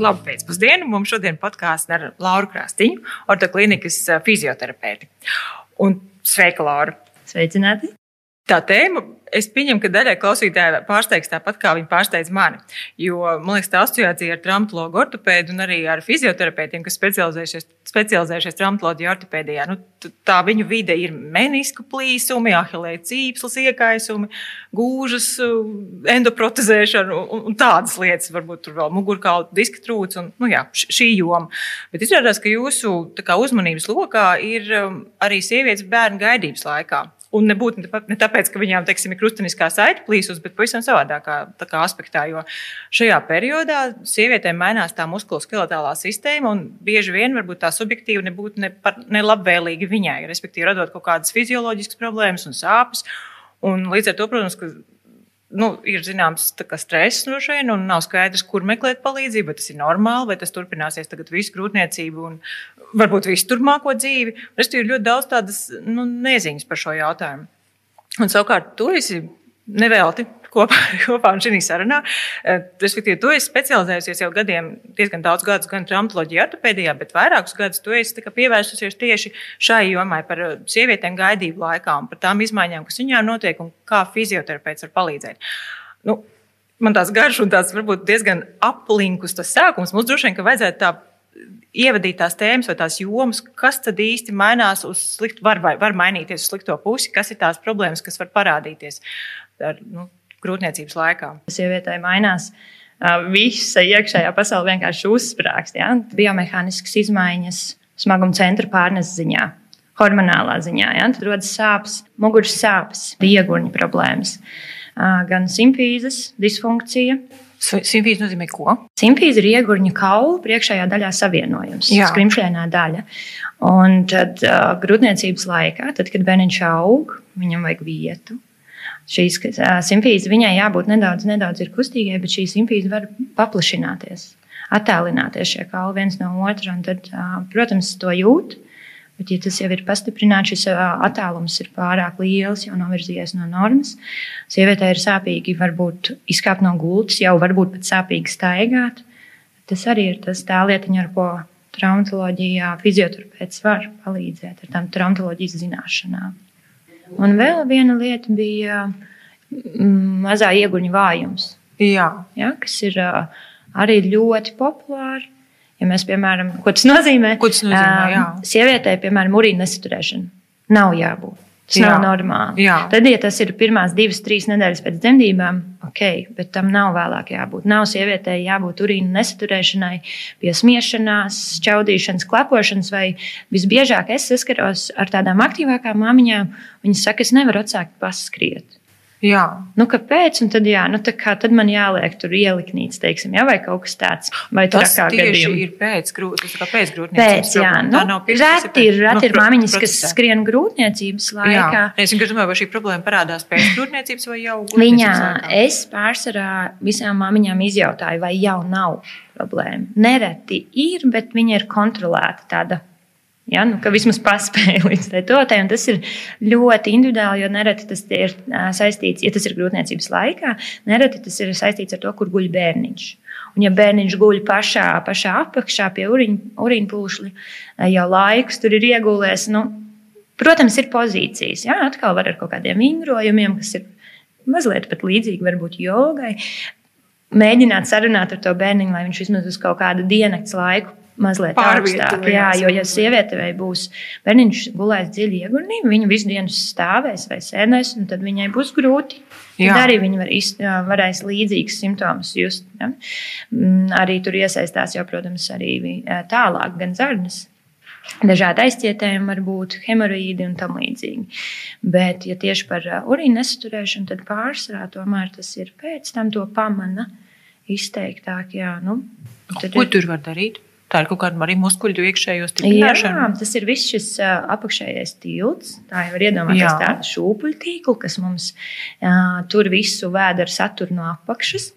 Labu pēcpusdienu. Mums šodien podkāsts ar Lauru Krāstiņu, ortoklinikas fizioterapeiti. Un sveika, Laura! Sveicināti! Tā tēma es pieņemu, ka daļai klausītāji pārsteigs tāpat, kā viņi pārsteidz mani. Jo man liekas, tā asociācija ar traumatologu ortopēdu un arī ar fizioterapeitiem, kas specializējušies, specializējušies traumatoloģijā, ortopēdijā. Nu, tā viņu vide ir menisku plīsumi, ahilēja cīpslas iekaisumi, gūžas endoprotezēšana un, un tādas lietas, varbūt tur vēl mugurkaula diska trūcis un nu, jā, šī joma. Bet izrādās, ka jūsu kā, uzmanības lokā ir um, arī sievietes bērnu gaidības laikā. Un nebūtu ne tāpēc, ka viņām teiksim, ir krustveida saite plīsus, bet pavisam savādākā aspektā. Jo šajā periodā sievietēm mainās tā muskuloskeletālā sistēma, un bieži vien tā subjektīvi nebūtu ne, par, ne labvēlīgi viņai, respektīvi radot kaut kādas fizioloģiskas problēmas un sāpes. Un līdz ar to, protams, nu, ir zināms stress no šejienes, un nav skaidrs, kur meklēt palīdzību. Vai tas ir normāli, vai tas turpināsies tagad visu grūtniecību un varbūt visu turpmāko dzīvi. Es tur ļoti daudz tādas nu, neziņas par šo jautājumu. Un savukārt, tu esi nevelti kopā, kopā šajā sarunā. Eh, respektīvi, tu esi specializējusies jau gadiem, diezgan daudz gadus gan traumatoloģijā, ortopēdijā, bet vairākus gadus tu esi pievērsusies tieši šai jomai par eh, sievietēm gaidību laikā un par tām izmaiņām, kas viņām notiek un kā fizioterapeits var palīdzēt. Nu, man tās garš un tās varbūt diezgan aplinkus tas sākums. Mums droši vien, ka vajadzētu tā ievadīt tās tēmas vai tās jomas, kas tad īsti mainās uz sliktu, var, var mainīties uz slikto pusi, kas ir tās problēmas, kas var parādīties ar, nu, grūtniecības laikā. Sievietei mainās. Visa iekšējā pasaule vienkārši uzsprāgst. Ja? Biomehāniskas izmaiņas smaguma centra pārnes ziņā, hormonālā ziņā. Ja? Tad rodas sāpes, muguras sāpes, iegurņa problēmas, gan simfīzes disfunkcija. Simfīze nozīmē ko? Simfīze ir iegurņa kaula priekšējā daļā savienojums, skrimšļainā daļa. Un tad uh, grūtniecības laikā, tad, kad bērniņš aug, viņam vajag vietu, šīs simfīzes viņai jābūt nedaudz, nedaudz kustīgai, bet šī simfīze var paplašināties, attēlināties šie kauli viens no otra. Tad, protams, to jūt. Bet, ja tas jau ir pastiprināts, šis attēlums ir pārāk liels, jau novirzījies no normas. Sievietē ir sāpīgi, varbūt izkāpt no gultas, jau varbūt pat sāpīgi staigāt. Tas arī ir tas tā lietiņa, ar ko traumatoloģijā fizioterapeits var palīdzēt ar tām traumatoloģijas zināšanām. Un vēl viena lieta bija mm, mazā ieguņa vājums. Jā. Ja, kas ir arī ļoti populāri. Ja mēs, piemēram, ko tas nozīmē? Ko tas nozīmē? Jā. Sievietei, piemēram, urīna nesaturēšana nav jābūt. Tas jā. nav normāli. Jā. Tad, ja tas ir pirmās divas, trīs nedēļas pēc dzemdībām, ok, bet tam nav vēlāk jābūt. Nav sievietei jābūt urīna nesaturēšanai, pie smiešanās, čaudīšanas, klepošanas, vai visbiežāk es saskaros ar tādām aktīvākām māmiņām. Viņas saka, es nevaru atsākt paskriet. Jā. Nu, kāpēc? Un tad, jā, nu, kā, tad man jāliek tur ieliknīts, teiksim, jā, vai kaut kas tāds. Vai tas tieši gadījumi. ir pēc, grūt, pēc grūtniecības? Pēc, jā, nu, reti ir, reti ir nu, māmiņas, kas skrien grūtniecības laikā. Jā. Es domāju, vai šī problēma parādās pēc grūtniecības vai jau Viņā es pārsvarā visām māmiņām izjautāju, vai jau nav problēma. Nereti ir, bet viņa ir kontrolēta tāda Ja, nu, vismaz paspēja līdz tādai. Tas ir ļoti individuāli, jo nereti tas ir saistīts, ja tas ir grūtniecības laikā, nereti tas ir saistīts ar to, kur guļ bērniņš. Un, ja bērniņš guļ pašā, pašā apakšā pie urīna pūšļa, jau laikus tur ir iegūlies. Nu, protams, ir pozīcijas. Jā, atkal var ar kaut kādiem vingrojumiem, kas ir mazliet pat līdzīgi varbūt jogai. Mēģināt sarunāt ar to bērniņu, lai viņš vismaz uz kaut kādu dienas laiku mazliet augstāk. Jā, jo, ja sievietei būs bērniņš gulēs dziļi iegurnī, viņa visu dienu stāvēs vai sēdēs, tad viņai būs grūti. Jā. Tad arī viņi var iz, varēs līdzīgus simptomus just. Ja? Mm, arī tur iesaistās jau, protams, arī tālāk gan zarnas. Dažādi aizcietējumi var būt hemorīdi un tam līdzīgi. Bet, ja tieši par urīna nesaturēšanu, tad pārsvarā tomēr tas ir pēc tam to pamana izteiktāk. Jā, nu, Ko tur var darīt? Tā ir kaut kāda arī muskuļu iekšējo stiprināšana. Jā, tas ir viss šis apakšējais tilts. Tā jau var iedomāties tādu šūpuļu tīklu, kas mums uh, tur visu vēd ar saturu no apakšas.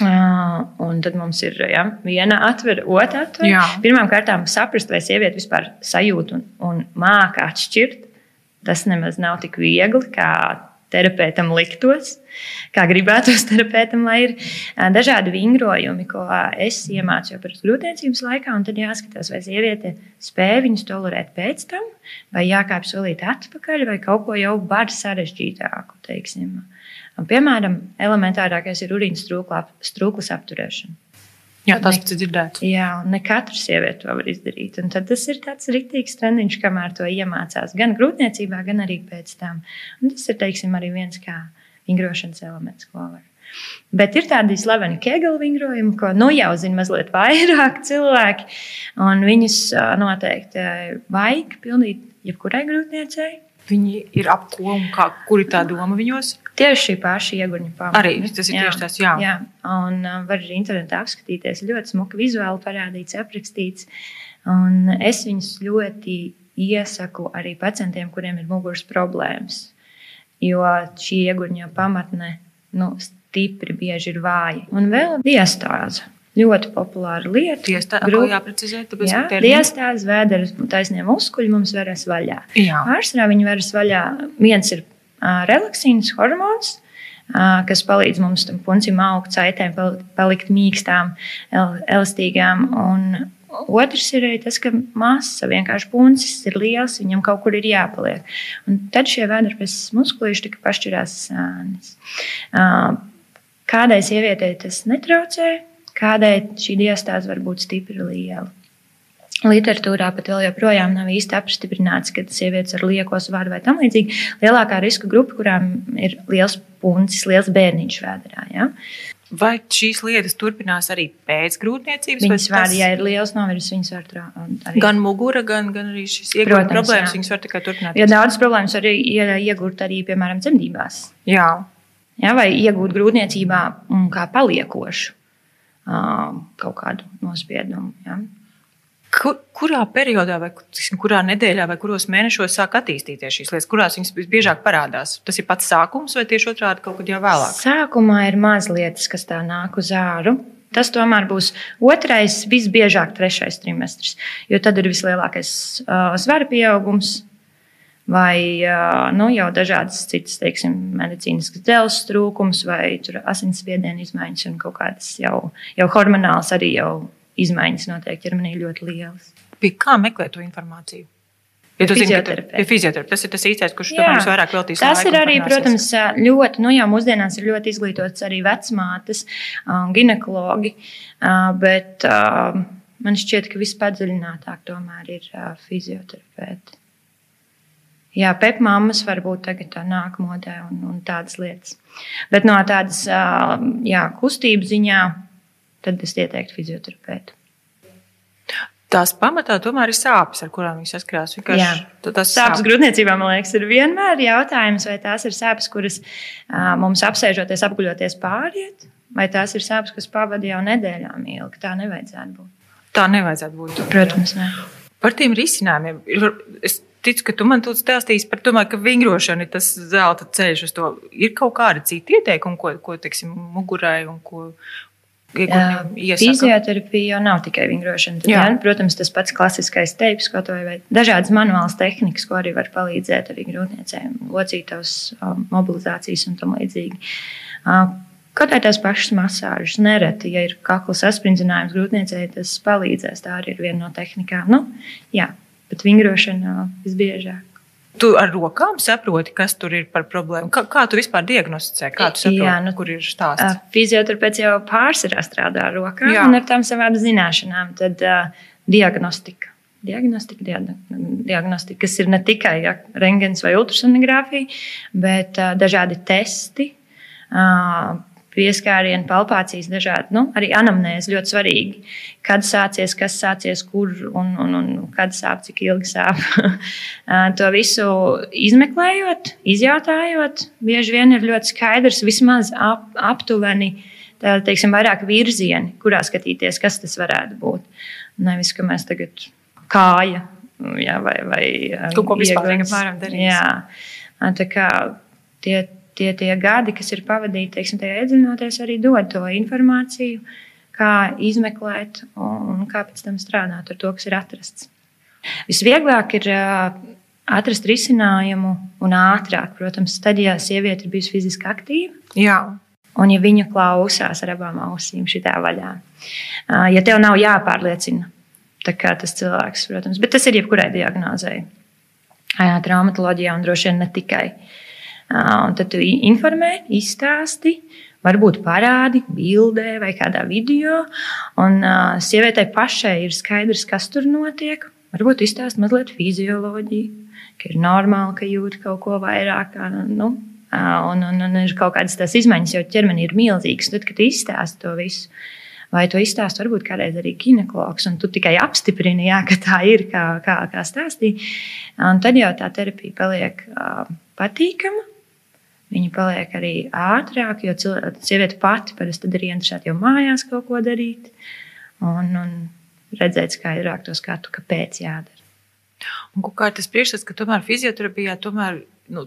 Uh, un tad mums ir ja, viena atvera, otra atvera. Pirmkārt, saprast, vai sieviete vispār sajūt un, un māca atšķirt. Tas nemaz nav tik viegli, kā terapeitam liktos, kā gribētos terapeitam, lai ir dažādi vingrojumi, ko es iemācīju par grūtniecības laikā. Tad jāskatās, vai sieviete spēja viņus tolerēt pēc tam, vai jākāpj solīt atpakaļ, vai kaut ko jau var sarežģītāku. Teiksim. Piemēram, elementārākais ir urīnas strūklas apturēšana. Jā, tas ir dzirdēts. Jā, un ne katra sieviete to var izdarīt. Un tad tas ir tāds rītīgs treniņš, kamēr to iemācās gan grūtniecībā, gan arī pēc tam. Un tas ir teiksim, arī viens kā vingrošanas elements, ko var. Bet ir tādi slaveni kegeli vingrojumi, ko nu jau zina mazliet vairāk cilvēki. Viņus noteikti vajag pildīt jebkurai grūtniecei. Viņi ir ap ko un kā, kur ir tā doma viņos? Tieši šī paša ieguņa pamata. Arī tas ir jā, tieši tas, jā. jā. Un uh, var arī internetā apskatīties, ļoti smuki vizuāli parādīts, aprakstīts. Un es viņus ļoti iesaku arī pacientiem, kuriem ir muguras problēmas. Jo šī ieguņa pamatne nu, stipri bieži ir vāja. Un vēl diastāze ļoti populāra lieta. Tiesa, tā jāprecizē, tāpēc, jā, diastāze, vēders, taisnie muskuļi mums veras vaļā. Jā. Pārsvarā viņi veras vaļā. Viens ir relaksīns hormons, uh, kas palīdz mums tam puncim augt, saitēm palikt mīkstām, el, elastīgām. Un Otrs ir tas, ka masa vienkārši puncis ir liels, viņam kaut kur ir jāpaliek. Un tad šie vēders muskulīši tika pašķirās sānis. Kādai sievietei tas netraucē, kādēļ šī diastāze var būt stipri liela. Literatūrā pat vēl joprojām nav īsti apstiprināts, ka sievietes ar lieko svaru vai tam līdzīgi lielākā riska grupa, kurām ir liels puncis, liels bērniņš vēdā. Ja? Vai šīs lietas turpinās arī pēc grūtniecības? Viņas var, tas... ja ir liels novirzes, viņas var arī. Gan mugura, gan, gan arī šis iegūt problēmas, jā. viņas var tikai turpināt. Jo daudz problēmas var iegūt arī, piemēram, dzemdībās. Jā. Ja, vai iegūt grūtniecībā kā paliekošu kaut kādu nospiedumu. Ja. Kur, kurā periodā, vai tiksim, kurā nedēļā, vai kuros mēnešos sāk attīstīties šīs lietas, kurās viņas visbiežāk parādās? Tas ir pats sākums, vai tieši otrādi kaut kad jau vēlāk? Sākumā ir maz lietas, kas tā nāk uz āru. Tas tomēr būs otrais, visbiežāk trešais trimestris, jo tad ir vislielākais uh, svara pieaugums, vai nu, jau dažādas citas, teiksim, medicīniskas dzelzs trūkums, vai asinsspiediena izmaiņas un kaut kādas jau, jau hormonāls arī jau izmaiņas notiek ķermenī ļoti lielas. Pie kā meklēt to informāciju? Ja tu zini, ka ir fizioterapija, tas ir tas īstais, kurš tam visvairāk veltīs. Tas ir arī, protams, ļoti, nu jau mūsdienās ir ļoti izglītots arī vecmātes un ginekologi, bet man šķiet, ka vispadziļinātāk tomēr ir fizioterapeiti. Jā, pepmāmas varbūt tagad tā nāk modē un, un tādas lietas. Bet no tādas jā, kustības ziņā, tad es ieteiktu fizioterapeitu. Tās pamatā tomēr ir sāpes, ar kurām viņi saskarās. Tas sāpes sāp. grūtniecībā, man liekas, ir vienmēr jautājums, vai tās ir sāpes, kuras uh, mums apsēžoties, apguļoties pāriet, vai tās ir sāpes, kas pavadīja jau nedēļām ilgi. Tā nevajadzētu būt. Tā nevajadzētu būt. Protams, ne. Par tiem risinājumiem. Es ticu, ka tu man to stāstīsi par to, ka vingrošana ir tas zelta ceļš uz to. Ir kaut kādi citi ieteikumi, ko, ko teiksim, mugurai un ko. Fizioterapija jau nav tikai vingrošana. Tad, jā. Jā, protams, tas pats klasiskais teips, ko to vai dažādas manuālas tehnikas, ko arī var palīdzēt arī grūtniecēm, locītavas mobilizācijas un tam līdzīgi. Kaut arī tās pašas masāžas nereti, ja ir kakla saspringzinājums grūtniecei, tas palīdzēs. Tā arī ir viena no tehnikām. Nu, jā, bet vingrošana visbiežāk. Tu ar rokām saproti, kas tur ir par problēmu. Kā, kā tu vispār diagnosticē? Kā tu saproti, Jā, nu, kur ir stāsts? Fizioterapeits jau pārsvarā strādā ar rokām Jā. un ar tām savām zināšanām. Tad uh, diagnostika. Diagnostika, diagnostika, kas ir ne tikai ja, rengens vai ultrasonogrāfija, bet uh, dažādi testi, uh, pieskārienu, palpācijas, dažādi, nu, arī anamnēzi ļoti svarīgi. Kad sācies, kas sācies, kur un, un, un kad sāp, cik ilgi sāp. to visu izmeklējot, izjautājot, bieži vien ir ļoti skaidrs, vismaz ap, aptuveni. Tā teiksim, vairāk virzieni, kurā skatīties, kas tas varētu būt. Nevis, ka mēs tagad kāja jā, vai, vai kaut ko vispār darām. Jā, tā kā tie tie, tie gadi, kas ir pavadīti, teiksim, tajā iedziļinoties, arī dod to informāciju, kā izmeklēt un kā pēc tam strādāt ar to, kas ir atrasts. Visvieglāk ir atrast risinājumu un ātrāk. Protams, tad, ja sieviete ir bijusi fiziski aktīva, Jā. un ja viņa klausās ar abām ausīm šitā vaļā, ja tev nav jāpārliecina tas cilvēks, protams, bet tas ir jebkurai diagnozei, traumatoloģijā un droši vien ne tikai. Un tad tu informē, izstāsti, varbūt parādi bildē vai kādā video. Un uh, sievietei pašai ir skaidrs, kas tur notiek. Varbūt izstāst mazliet fizioloģiju, ka ir normāli, ka jūt kaut ko vairāk. Nu, un, un, un ir kaut kādas tās izmaiņas, jo ķermenī ir milzīgas. Tad, kad izstāst to visu, vai to izstāst varbūt kādreiz arī ginekologs, un tu tikai apstiprini, jā, ka tā ir, kā, kā, kā stāstīja. Tad jau tā terapija paliek uh, patīkama. Viņa paliek arī ātrāk, jo sieviete pati parasti ir interesēta jau mājās kaut ko darīt. Un, un redzēt skaidrāk to skatu, kāpēc jādara. Un kā tas priekšstats, ka tomēr fizioterapijā tomēr. Nu,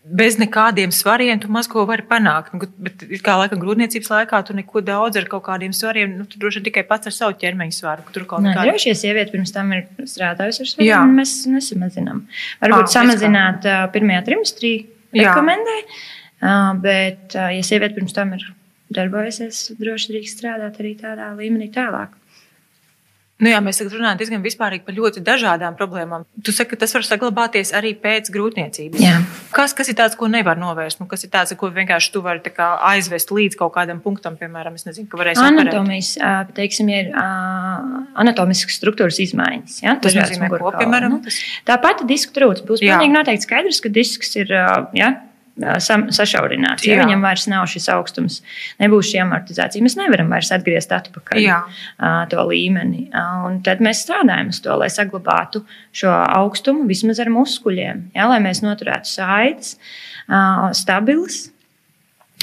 Bez nekādiem svariem tu maz ko vari panākt. Nu, bet, kā laikam, grūtniecības laikā tu neko daudz ar kaut kādiem svariem, nu, tu droši vien tikai pats ar savu ķermeņa svaru. Tur kaut kā tāda. Ja sieviete pirms tam ir strādājusi ar svariem, mēs nesamazinām. Varbūt à, samazināt uh, pirmajā trimestrī rekomendē, uh, bet, uh, ja sieviete pirms tam ir darbojusies, droši drīkst strādāt arī tādā līmenī tālāk. Nu jā, mēs runājam diezgan vispārīgi par ļoti dažādām problēmām. Tu saki, ka tas var saglabāties arī pēc grūtniecības. Jā. Kas, kas ir tāds, ko nevar novērst? Nu, kas ir tāds, ko vienkārši tu vari aizvest līdz kaut kādam punktam, piemēram, es nezinu, ka varēs anatomijas, teiksim, ir anatomiskas struktūras izmaiņas. Ja? Tas nozīmē, ko, piemēram? Nu, tā pati disku trūcis. Būs pilnīgi noteikti skaidrs, ka disks ir. Ja? Sašaurināts. Ja Jā. viņam vairs nav šis augstums, nebūs šī amortizācija, mēs nevaram vairs atgriezt atpakaļ Jā. to līmeni. Un tad mēs strādājam uz to, lai saglabātu šo augstumu vismaz ar muskuļiem, ja, lai mēs noturētu saites stabilas.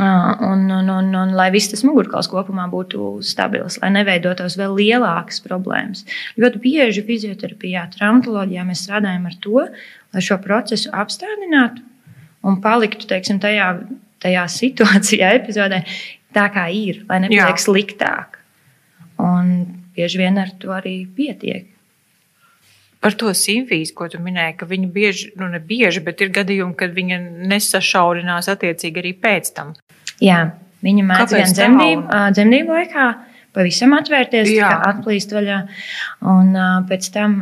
Un, un, un, un lai viss tas mugurkauls kopumā būtu stabils, lai neveidotos vēl lielākas problēmas. Ļoti bieži fizioterapijā, traumatoloģijā mēs strādājam ar to, lai šo procesu apstādinātu un paliktu teiksim, tajā, tajā situācijā, epizodē, tā kā ir, lai nepaliek Jā. sliktāk. Un bieži vien ar to arī pietiek. Par to simfīzu, ko tu minēji, ka viņa bieži, nu ne bieži, bet ir gadījumi, kad viņa nesašaurinās attiecīgi arī pēc tam. Jā, viņa mēdz gan dzemdību, dzemdību laikā, pavisam atvērties, atplīst vaļā. Un pēc tam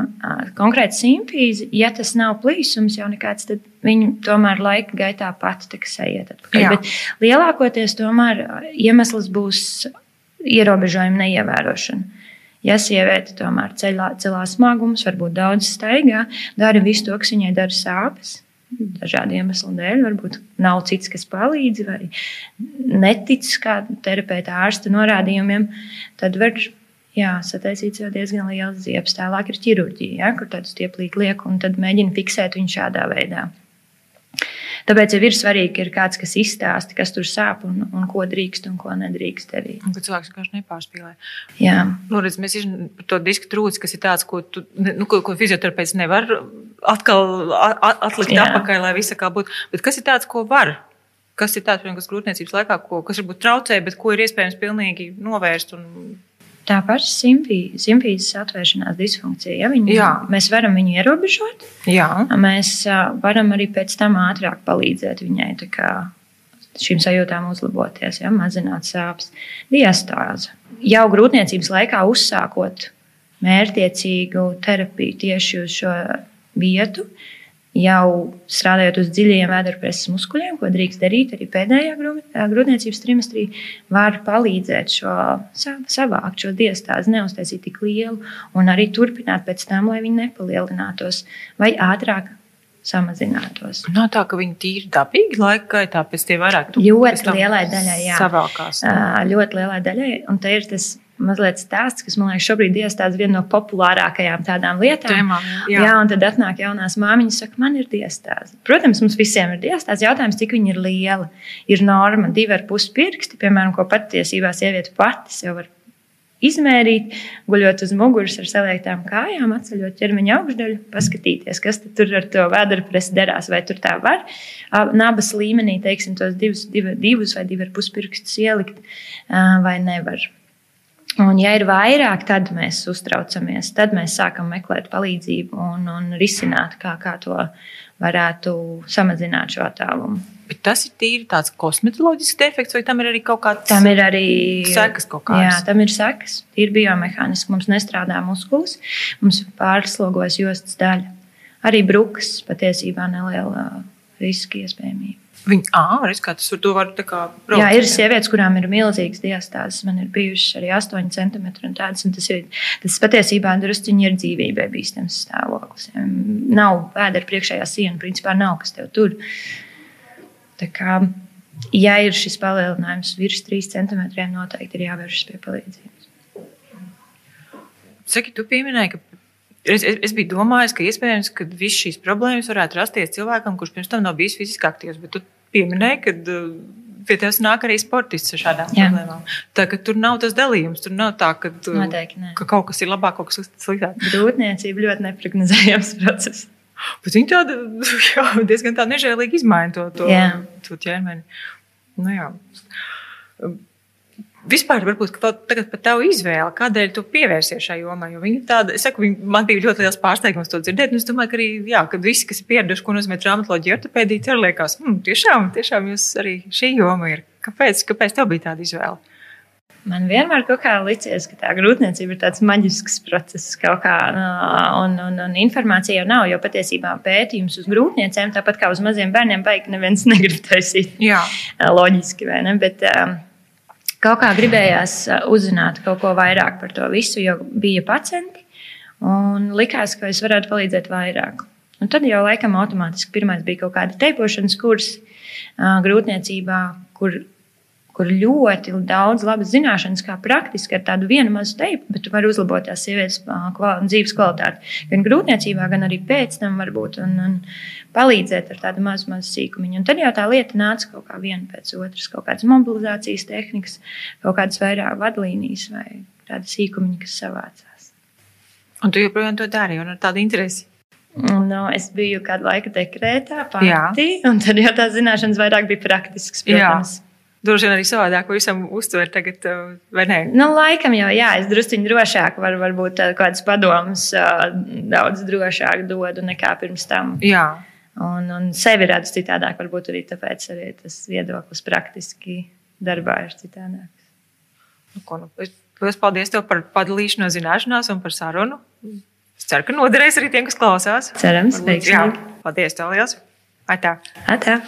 konkrēti simfīzi, ja tas nav plīsums jau nekāds, tad viņi tomēr laika gaitā pati sajiet atpakaļ. Bet lielākoties tomēr iemesls būs ierobežojuma neievērošana. Ja sieviete tomēr ceļā, celā smagums, varbūt daudz staigā, dara visu to, kas viņai dara sāpes, dažādu iemeslu dēļ. Varbūt nav cits, kas palīdz, vai netic kāda terapeita ārsta norādījumiem. Tad var jā, sataisīt jau diezgan liels ziepes. Tālāk ir ķirurģija, ja, kur tādus tieplīgi liek un tad mēģina fiksēt viņu šādā veidā. Tāpēc jau ir svarīgi, ka ir kāds, kas izstāsta, kas tur sāp un, un ko drīkst un ko nedrīkst darīt. Un ka cilvēks vienkārši nepārspīlē. Jā, nu, redz, mēs zinām par to disku trūci, kas ir tāds, ko, tu, nu, ko, ko fizioterapeits nevar atkal atlikt Jā. atpakaļ, lai viss kā būtu. Bet kas ir tāds, ko var? Kas ir tāds, kas grūtniecības laikā, ko, kas varbūt traucē, bet ko ir iespējams pilnīgi novērst un tā paša simfīzes atvēršanās disfunkcija. Ja viņu, Jā. mēs varam viņu ierobežot, Jā. mēs varam arī pēc tam ātrāk palīdzēt viņai šīm sajūtām uzlaboties, ja, mazināt sāpes. Diastāze. Jau grūtniecības laikā uzsākot mērķiecīgu terapiju tieši uz šo vietu, jau strādājot uz dziļiem vēderpreses muskuļiem, ko drīkst darīt arī pēdējā grūtniecības trimestrī, var palīdzēt šo savākt šo diastāzi, neuztaisīt tik lielu un arī turpināt pēc tam, lai viņi nepalielinātos vai ātrāk samazinātos. Nav tā, ka viņi tīri dabīgi laika gaitā pēc tam vairāk. Ļoti lielai daļai, jā. Savākās. Ļoti lielai daļai, un te ir tas mazliet stāsts, kas man liekas, šobrīd iestājas viena no populārākajām tādām lietām. Tēmā, jā. jā, un tad atnāk jaunās māmiņas, saka, man ir diastāze. Protams, mums visiem ir diastāze. Jautājums, cik viņa ir liela. Ir norma divi ar pus pirksti, piemēram, ko patiesībā sieviete pati sev var izmērīt, guļot uz muguras ar saliektām kājām, atceļot ķermeņa augšdaļu, paskatīties, kas tur ar to vēdera presi derās, vai tur tā var. Nabas līmenī, teiksim, tos divus, divus vai divi ar puspirkstus ielikt, vai nevar. Un, ja ir vairāk, tad mēs uztraucamies. Tad mēs sākam meklēt palīdzību un, un risināt, kā, kā to varētu samazināt šo attālumu. Bet tas ir tīri tāds kosmetoloģisks defekts, vai tam ir arī kaut kāds Tam ir arī sekas kaut kādas? Jā, tam ir sekas. Ir biomehānisms. Mums nestrādā muskulis, mums pārslogojas jostas daļa. Arī brukas patiesībā neliela riska iespējamība. Viņa ārā ir skats, tur var tā kā braukt. Jā, ir sievietes, kurām ir milzīgas diastāzes. Man ir bijušas arī 8 centimetri un tādas. Un tas, ir, tas patiesībā drusciņi ir dzīvībai bīstams stāvoklis. Nav vēdera priekšējā siena, principā nav kas tev tur. Tā kā, ja ir šis palielinājums virs 3 centimetriem, noteikti ir jāvēršas pie palīdzības. Saki, tu pieminēji, ka Es, es, es biju domājis, ka iespējams, ka visas šīs problēmas varētu rasties cilvēkam, kurš pirms tam nav bijis fiziski aktīvs. Bet tu pieminēji, ka uh, pie tevis nāk arī sportists ar šādām Jā. problēmām. Tā ka tur nav tas dalījums, tur nav tā, ka, tu, ka kaut kas ir labāk, kaut kas sliktāk. Grūtniecība ļoti neprognozējams process. Bet viņi tādu jā, diezgan tā nežēlīgi izmaina to, to, to ķermeni. Nu, jā. Vispār, varbūt tagad par tavu izvēli, kādēļ tu pievērsies šai jomai. Tāda, es saku, viņa, man bija ļoti liels pārsteigums to dzirdēt. Es domāju, ka arī, jā, kad visi, kas ir pieraduši, ko nozīmē traumatoloģija, ortopēdija, arī liekas, hmm, tiešām, tiešām jūs arī šī joma ir. Kāpēc, kāpēc tev bija tāda izvēle? Man vienmēr kaut kā licies, ka tā grūtniecība ir tāds maģisks process, kaut kā, un, un, un informācija jau nav. Jo patiesībā pētījums uz grūtniecēm, tāpat kā uz maziem bērniem, baigi neviens negrib taisīt. Jā. Loģiski, vai ne? Bet, um, Kaut kā gribējās uzzināt kaut ko vairāk par to visu, jo bija pacienti un likās, ka es varētu palīdzēt vairāk. Un tad jau laikam automātiski pirmais bija kaut kāda teipošanas kurs grūtniecībā, kur kur ļoti daudz labas zināšanas, kā praktiski ar tādu vienu mazu teipu, bet tu vari uzlabot tās sievietes kval dzīves kvalitāti. Gan grūtniecībā, gan arī pēc tam varbūt un, un palīdzēt ar tādu mazu, mazu sīkumiņu. Un tad jau tā lieta nāca kaut kā viena pēc otras, kaut kādas mobilizācijas tehnikas, kaut kādas vairāk vadlīnijas vai tādi sīkumiņi, kas savācās. Un tu joprojām to dari un ar tādu interesi? Nu, es biju kādu laiku dekrētā, pati, un tad jau tās zināšanas vairāk bija praktiskas, protams. Jā. Droši vien arī savādāk, visam uztver tagad, uh, vai ne? Nu, laikam jau, jā, es druskuļi drošāk varu, varbūt uh, kādas padomas uh, daudz drošāk dodu nekā pirms tam. Jā. Un, un sevi redzu citādāk, varbūt arī tāpēc arī tas viedoklis praktiski darbā ir citādāks. Nu, ko, nu, es paldies tev par padalīšanos zināšanās un par sarunu. Es ceru, ka noderēs arī tiem, kas klausās. Cerams, veiksmīgi. Paldies tev liels! Atā! Atā!